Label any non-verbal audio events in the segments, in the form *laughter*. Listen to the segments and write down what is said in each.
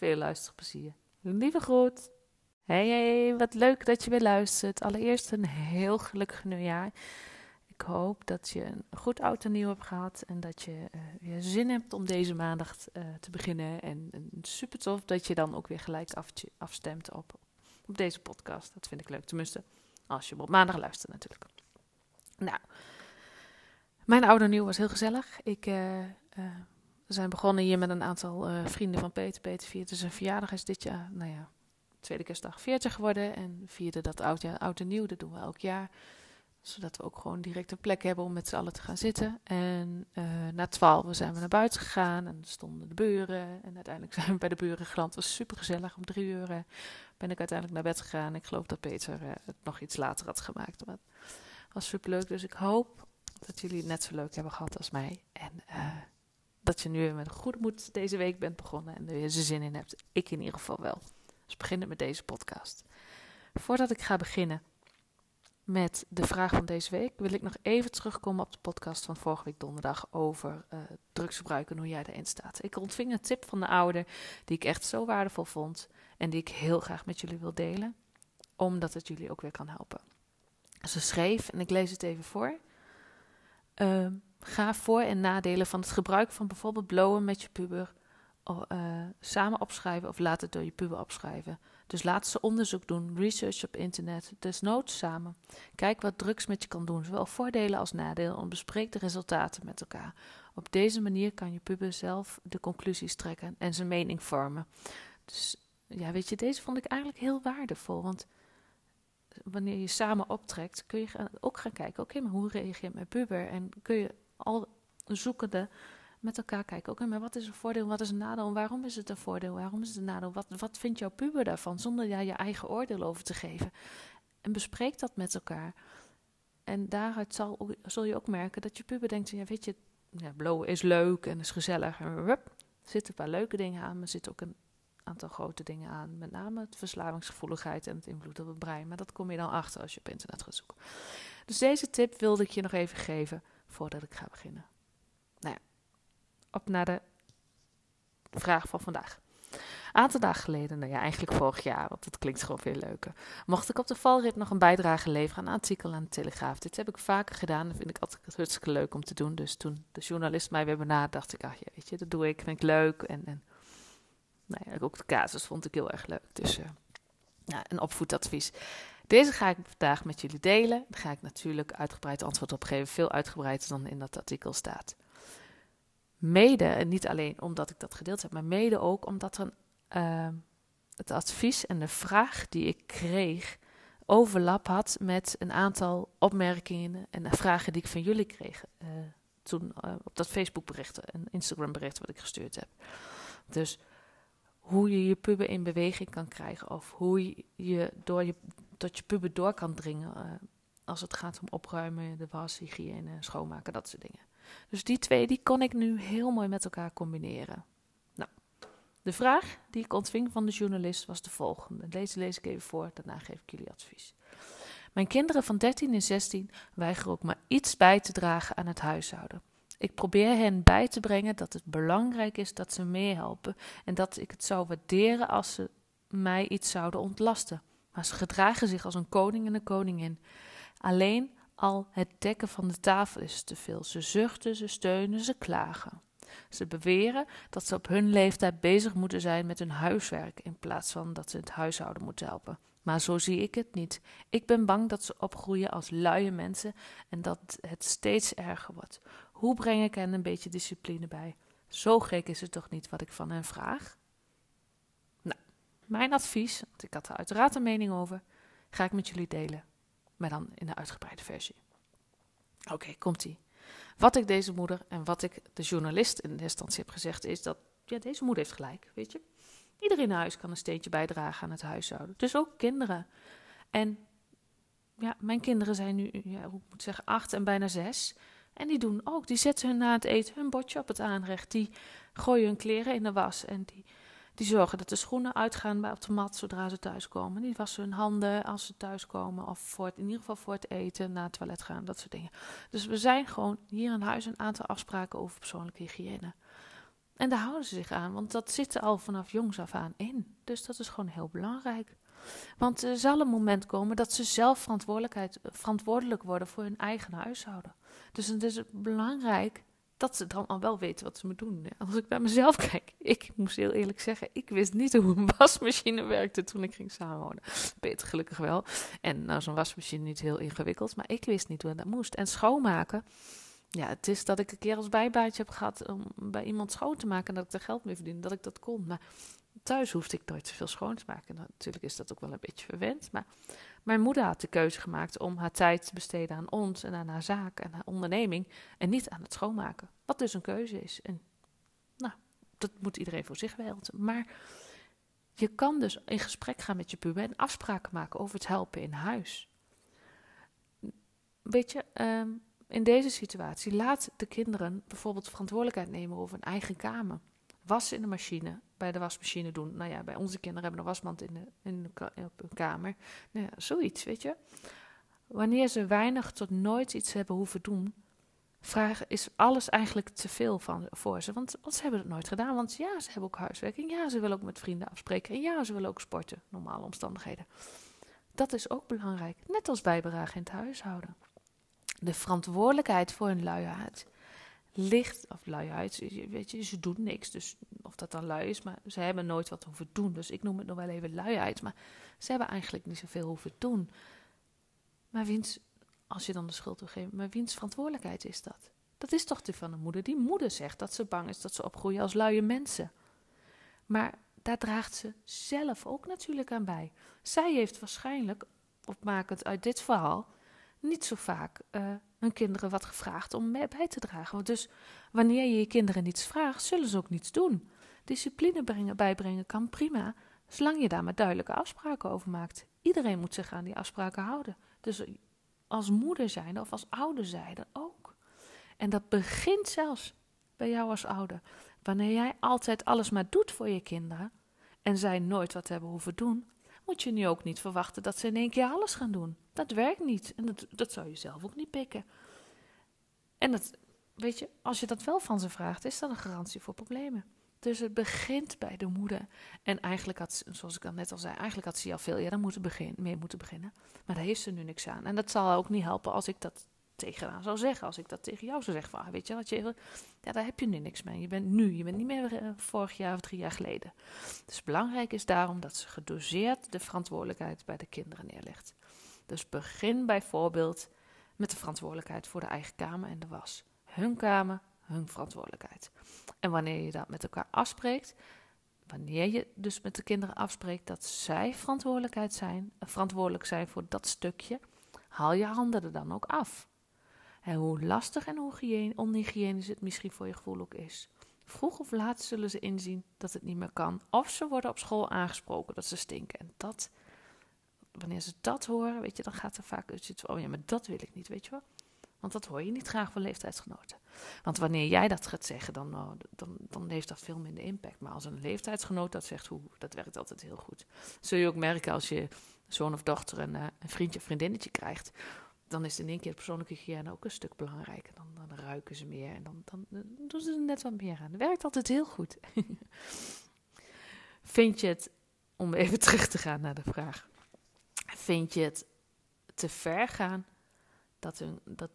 Veel luisterplezier. Lieve groet. Hey, hey, wat leuk dat je weer luistert. Allereerst een heel gelukkig nieuwjaar. Ik hoop dat je een goed oud en nieuw hebt gehad en dat je uh, weer zin hebt om deze maandag uh, te beginnen. En, super tof dat je dan ook weer gelijk af, afstemt op, op deze podcast. Dat vind ik leuk, tenminste als je op maandag luistert natuurlijk. Nou, mijn oude nieuw was heel gezellig. Ik, uh, we zijn begonnen hier met een aantal vrienden van Peter. Peter vierde zijn verjaardag is dit jaar, nou ja, tweede kerstdag 40 geworden. En vierde dat oud, ja, oud en nieuw, dat doen we elk jaar zodat we ook gewoon direct een plek hebben om met z'n allen te gaan zitten. En uh, na twaalf zijn we naar buiten gegaan en stonden de buren. En uiteindelijk *laughs* zijn we bij de buren geland. Het was super gezellig. Om drie uur uh, ben ik uiteindelijk naar bed gegaan. Ik geloof dat Peter het nog iets later had gemaakt. Maar het was super leuk. Dus ik hoop dat jullie het net zo leuk hebben gehad als mij. En dat je nu weer met een deze week bent begonnen. En er weer zin in hebt. Ik in ieder geval wel. Dus beginnen met deze podcast. Voordat ik ga beginnen met de vraag van deze week wil ik nog even terugkomen op de podcast van vorige week donderdag over uh, drugsgebruik en hoe jij erin staat. Ik ontving een tip van de ouder die ik echt zo waardevol vond en die ik heel graag met jullie wil delen, omdat het jullie ook weer kan helpen. Ze schreef, en ik lees het even voor. Uh, ga voor- en nadelen van het gebruik van bijvoorbeeld blowen met je puber uh, samen opschrijven of laat het door je puber opschrijven. Dus laat ze onderzoek doen, research op internet, desnoods samen. Kijk wat drugs met je kan doen, zowel voordelen als nadelen, en bespreek de resultaten met elkaar. Op deze manier kan je puber zelf de conclusies trekken en zijn mening vormen. Dus ja, weet je, deze vond ik eigenlijk heel waardevol, want wanneer je samen optrekt, kun je ook gaan kijken, oké, maar hoe reageert mijn puber? En kun je al zoekende met elkaar kijken. Oké, maar wat is een voordeel, wat is een nadeel? Waarom is het een voordeel? Waarom is het een nadeel? Wat, wat vindt jouw puber daarvan? Zonder daar je eigen oordeel over te geven. En bespreek dat met elkaar. En daaruit zal, zul je ook merken dat je puber denkt: ja, weet je, ja, is leuk en is gezellig. En er zitten een paar leuke dingen aan, maar er zitten ook een aantal grote dingen aan. Met name het verslavingsgevoeligheid en het invloed op het brein. Maar dat kom je dan achter als je op internet gaat zoeken. Dus deze tip wilde ik je nog even geven voordat ik ga beginnen. Nou ja, op naar de vraag van vandaag. Een aantal dagen geleden, nou ja, eigenlijk vorig jaar, want dat klinkt gewoon veel leuker, mocht ik op de valrit nog een bijdrage leveren aan een artikel aan de Telegraaf. Dit heb ik vaker gedaan, dat vind ik altijd hartstikke leuk om te doen. Dus toen de journalist mij weer benaderde, dacht ik, ach ja, weet je, dat doe ik, vind ik leuk. En, en nou ja, ook de casus vond ik heel erg leuk. Dus nou, een opvoedadvies. Deze ga ik vandaag met jullie delen. Daar ga ik natuurlijk uitgebreid antwoord op geven, veel uitgebreider dan in dat artikel staat. Mede, en niet alleen omdat ik dat gedeeld heb, maar mede ook omdat uh, het advies en de vraag die ik kreeg overlap had met een aantal opmerkingen en vragen die ik van jullie kreeg uh, toen uh, op dat Facebook bericht en Instagram bericht wat ik gestuurd heb. Dus hoe je je puber in beweging kan krijgen of hoe je door je, tot je puber door kan dringen uh, als het gaat om opruimen, de was, hygiëne, schoonmaken, dat soort dingen. Dus die twee die kon ik nu heel mooi met elkaar combineren. Nou, de vraag die ik ontving van de journalist was de volgende. Deze lees ik even voor, daarna geef ik jullie advies. Mijn kinderen van 13 en 16 weigeren ook maar iets bij te dragen aan het huishouden. Ik probeer hen bij te brengen dat het belangrijk is dat ze meehelpen en dat ik het zou waarderen als ze mij iets zouden ontlasten. Maar ze gedragen zich als een koning en een koningin. Alleen al het dekken van de tafel is te veel. Ze zuchten, ze steunen, ze klagen. Ze beweren dat ze op hun leeftijd bezig moeten zijn met hun huiswerk in plaats van dat ze het huishouden moeten helpen. Maar zo zie ik het niet. Ik ben bang dat ze opgroeien als luie mensen en dat het steeds erger wordt. Hoe breng ik hen een beetje discipline bij? Zo gek is het toch niet wat ik van hen vraag? Mijn advies, want ik had er uiteraard een mening over, ga ik met jullie delen. Maar dan in de uitgebreide versie. Oké, komt-ie. Wat ik deze moeder en wat ik de journalist in de instantie heb gezegd is dat ja, deze moeder heeft gelijk, weet je. Iedereen in huis kan een steentje bijdragen aan het huishouden. Dus ook kinderen. En ja, mijn kinderen zijn nu, ja, hoe moet ik zeggen, acht en bijna zes. En die doen ook, die zetten hun na het eten hun bordje op het aanrecht. Die gooien hun kleren in de was en die, die zorgen dat de schoenen uitgaan bij op de mat zodra ze thuiskomen. Die wassen hun handen als ze thuiskomen of voor het, in ieder geval voor het eten, naar het toilet gaan, dat soort dingen. Dus we zijn gewoon hier in huis een aantal afspraken over persoonlijke hygiëne. En daar houden ze zich aan, want dat zit er al vanaf jongs af aan in. Dus dat is gewoon heel belangrijk. Want er zal een moment komen dat ze zelf verantwoordelijkheid, verantwoordelijk worden voor hun eigen huishouden. Dus het is belangrijk dat ze dan al wel weten wat ze moeten doen. Als ik naar mezelf *laughs* kijk, ik moest heel eerlijk zeggen, ik wist niet hoe een wasmachine werkte toen ik ging samenwonen. Peter gelukkig wel. En nou, zo'n wasmachine niet heel ingewikkeld, maar ik wist niet hoe dat moest. En schoonmaken, ja, het is dat ik een keer als bijbaatje heb gehad om bij iemand schoon te maken en dat ik er geld mee verdiende, dat ik dat kon. Maar thuis hoefde ik nooit zoveel schoon te maken. Natuurlijk is dat ook wel een beetje verwend, maar mijn moeder had de keuze gemaakt om haar tijd te besteden aan ons en aan haar zaak en haar onderneming en niet aan het schoonmaken. Wat dus een keuze is. En nou, dat moet iedereen voor zich weten. Maar je kan dus in gesprek gaan met je puber en afspraken maken over het helpen in huis. Weet je, ehm, in deze situatie laat de kinderen bijvoorbeeld verantwoordelijkheid nemen over een eigen kamer. Was in de machine, bij de wasmachine doen. Nou ja, bij onze kinderen hebben een wasmand in de, in de, op hun kamer. Nou ja, zoiets, weet je. Wanneer ze weinig tot nooit iets hebben hoeven doen, vragen, is alles eigenlijk te veel van, voor ze. Want, want ze hebben het nooit gedaan. Want ja, ze hebben ook huiswerking. Ja, ze willen ook met vrienden afspreken. En ja, ze willen ook sporten, normale omstandigheden. Dat is ook belangrijk. Net als bijdragen in het huishouden de verantwoordelijkheid voor hun luiheid ligt, of luiheid, weet je, ze doen niks. Dus of dat dan lui is, maar ze hebben nooit wat hoeven doen. Dus ik noem het nog wel even luiheid. Maar ze hebben eigenlijk niet zoveel hoeven doen. Maar wiens, als je dan de schuld toegeeft, maar wiens verantwoordelijkheid is dat? Dat is toch die van de moeder. Die moeder zegt dat ze bang is dat ze opgroeien als luie mensen. Maar daar draagt ze zelf ook natuurlijk aan bij. Zij heeft waarschijnlijk, opmakend uit dit verhaal, niet zo vaak uh, hun kinderen wat gevraagd om bij te dragen. Dus wanneer je je kinderen niets vraagt, zullen ze ook niets doen. Discipline brengen, bijbrengen kan prima, zolang je daar maar duidelijke afspraken over maakt. Iedereen moet zich aan die afspraken houden. Dus als moeder zijnde of als ouder zijnde ook. En dat begint zelfs bij jou als ouder. Wanneer jij altijd alles maar doet voor je kinderen en zij nooit wat hebben hoeven doen, moet je nu ook niet verwachten dat ze in één keer alles gaan doen. Dat werkt niet. En dat, dat zou je zelf ook niet pikken. En dat, weet je, als je dat wel van ze vraagt, is dat een garantie voor problemen. Dus het begint bij de moeder. En eigenlijk had ze, zoals ik al net al zei, eigenlijk had ze al veel eerder moeten beginnen, mee moeten beginnen. Maar daar heeft ze nu niks aan. En dat zal ook niet helpen als ik dat tegen haar zou zeggen. Als ik dat tegen jou zou zeggen, van, ah, weet je wat je, ja, daar heb je nu niks mee. Je bent nu, je bent niet meer uh, vorig jaar of drie jaar geleden. Dus belangrijk is daarom dat ze gedoseerd de verantwoordelijkheid bij de kinderen neerlegt. Dus begin bijvoorbeeld met de verantwoordelijkheid voor de eigen kamer en de was. Hun kamer, hun verantwoordelijkheid. En wanneer je dat met elkaar afspreekt, wanneer je dus met de kinderen afspreekt dat zij verantwoordelijkheid zijn, verantwoordelijk zijn voor dat stukje, haal je handen er dan ook af. En hoe lastig en hoe onhygiënisch het misschien voor je gevoel ook is. Vroeg of laat zullen ze inzien dat het niet meer kan. Of ze worden op school aangesproken dat ze stinken. En dat, wanneer ze dat horen, weet je, dan gaat er vaak uit van, oh ja, maar dat wil ik niet, weet je wel. Want dat hoor je niet graag van leeftijdsgenoten. Want wanneer jij dat gaat zeggen, dan, oh, dan, dan heeft dat veel minder impact. Maar als een leeftijdsgenoot dat zegt, hoe, dat werkt altijd heel goed. Zul je ook merken als je zoon of dochter een, eh, een vriendje vriendinnetje krijgt dan is in één keer persoonlijke hygiëne ook een stuk belangrijker. Dan, dan ruiken ze meer en dan, dan, doen ze er net wat meer aan. Het werkt altijd heel goed. *laughs* Vind je het, om even *laughs* terug te gaan naar de vraag, vind je het te ver gaan dat, een, dat,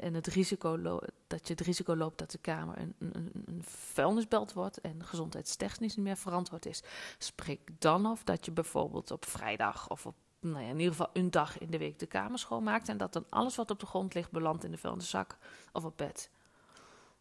en het risico dat je het risico loopt dat de Kamer een, een, een vuilnisbelt wordt en gezondheidstechnisch niet meer verantwoord is. Spreek dan af dat je bijvoorbeeld op vrijdag of op nou ja, in ieder geval een dag in de week de kamer schoonmaakt en dat dan alles wat op de grond ligt belandt in de vuilniszak of op bed.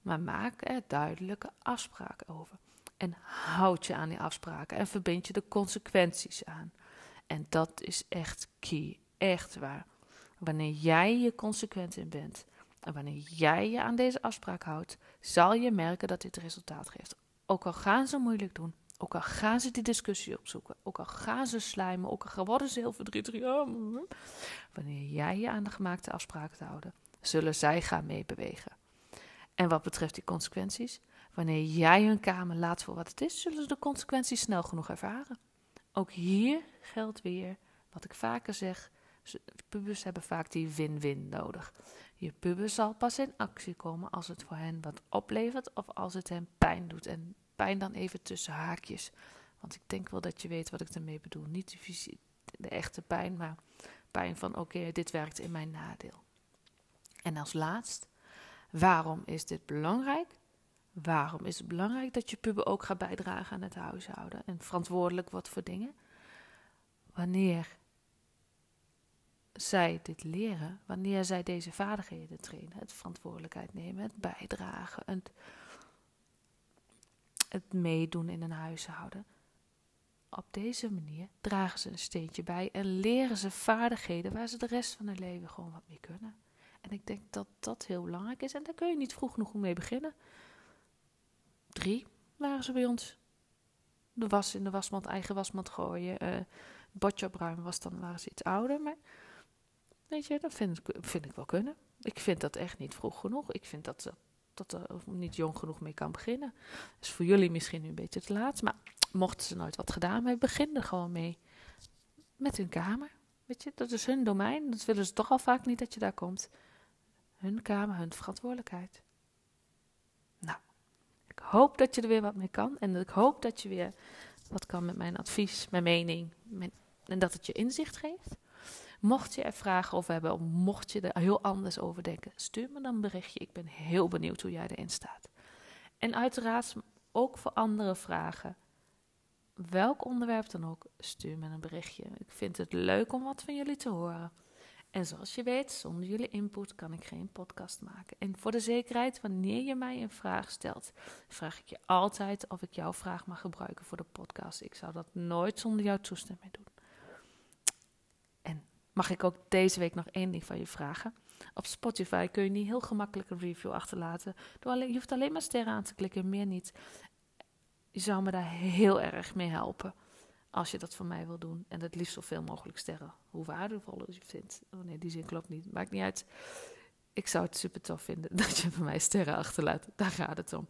Maar maak er duidelijke afspraken over. En houd je aan die afspraken en verbind je de consequenties aan. En dat is echt key, echt waar. Wanneer jij je consequent in bent en wanneer jij je aan deze afspraak houdt, zal je merken dat dit resultaat geeft. Ook al gaan ze moeilijk doen, ook al gaan ze die discussie opzoeken, ook al gaan ze slijmen, ook al worden ze heel verdrietig. wanneer jij je aan de gemaakte afspraken te houden, zullen zij gaan meebewegen. En wat betreft die consequenties, wanneer jij hun kamer laat voor wat het is, zullen ze de consequenties snel genoeg ervaren. Ook hier geldt weer wat ik vaker zeg: pubers hebben vaak die win-win nodig. Je puber zal pas in actie komen als het voor hen wat oplevert of als het hen pijn doet. En pijn dan even tussen haakjes. Want ik denk wel dat je weet wat ik ermee bedoel. Niet de, echte pijn, maar pijn van oké, dit werkt in mijn nadeel. En als laatst, waarom is dit belangrijk? Waarom is het belangrijk dat je puber ook gaat bijdragen aan het huishouden en verantwoordelijk wordt voor dingen? Wanneer zij dit leren, wanneer zij deze vaardigheden trainen, het verantwoordelijkheid nemen, het bijdragen, het, het meedoen in een huishouden. Op deze manier dragen ze een steentje bij en leren ze vaardigheden waar ze de rest van hun leven gewoon wat mee kunnen. En ik denk dat dat heel belangrijk is en daar kun je niet vroeg genoeg mee beginnen. Drie waren ze bij ons. De was in de wasmand, eigen wasmand gooien. Uh, bordje opruimen was dan, waren ze iets ouder. Maar weet je, dat vind ik, vind ik wel kunnen. Ik vind dat echt niet vroeg genoeg. Ik vind dat, dat, dat er niet jong genoeg mee kan beginnen. Is voor jullie misschien nu een beetje te laat. Maar mochten ze nooit wat gedaan hebben, begin er gewoon mee. Met hun kamer. Weet je, dat is hun domein. Dat willen ze toch al vaak niet dat je daar komt. Hun kamer, hun verantwoordelijkheid. Nou, ik hoop dat je er weer wat mee kan. En ik hoop dat je weer wat kan met mijn advies, mijn mening. en dat het je inzicht geeft. Mocht je er vragen over hebben, of mocht je er heel anders over denken, stuur me dan een berichtje. Ik ben heel benieuwd hoe jij erin staat. En uiteraard ook voor andere vragen. Welk onderwerp dan ook, stuur me een berichtje. Ik vind het leuk om wat van jullie te horen. En zoals je weet, zonder jullie input kan ik geen podcast maken. En voor de zekerheid, wanneer je mij een vraag stelt, vraag ik je altijd of ik jouw vraag mag gebruiken voor de podcast. Ik zou dat nooit zonder jouw toestemming doen. Mag ik ook deze week nog één ding van je vragen? Op Spotify kun je niet heel gemakkelijk een review achterlaten. Je hoeft alleen maar sterren aan te klikken, meer niet. Je zou me daar heel erg mee helpen. Als je dat voor mij wil doen. En het liefst zoveel mogelijk sterren. Hoe waardevol je vindt. Oh nee, die zin klopt niet. Maakt niet uit. Ik zou het super tof vinden *laughs* dat je voor mij sterren achterlaat. Daar gaat het om.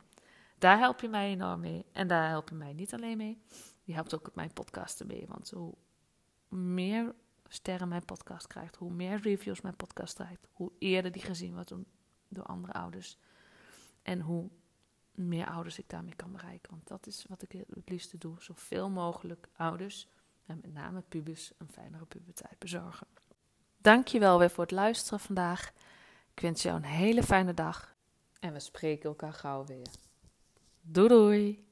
Daar help je mij enorm mee. En daar help je mij niet alleen mee. Je helpt ook mijn podcast ermee. Want hoe meer sterren mijn podcast krijgt, hoe meer reviews mijn podcast krijgt, hoe eerder die gezien wordt door andere ouders. En hoe meer ouders ik daarmee kan bereiken. Want dat is wat ik het liefste doe. Zoveel mogelijk ouders, en met name pubers, een fijnere puberteit bezorgen. Dankjewel weer voor het luisteren vandaag. Ik wens jou een hele fijne dag. En we spreken elkaar gauw weer. Doei doei!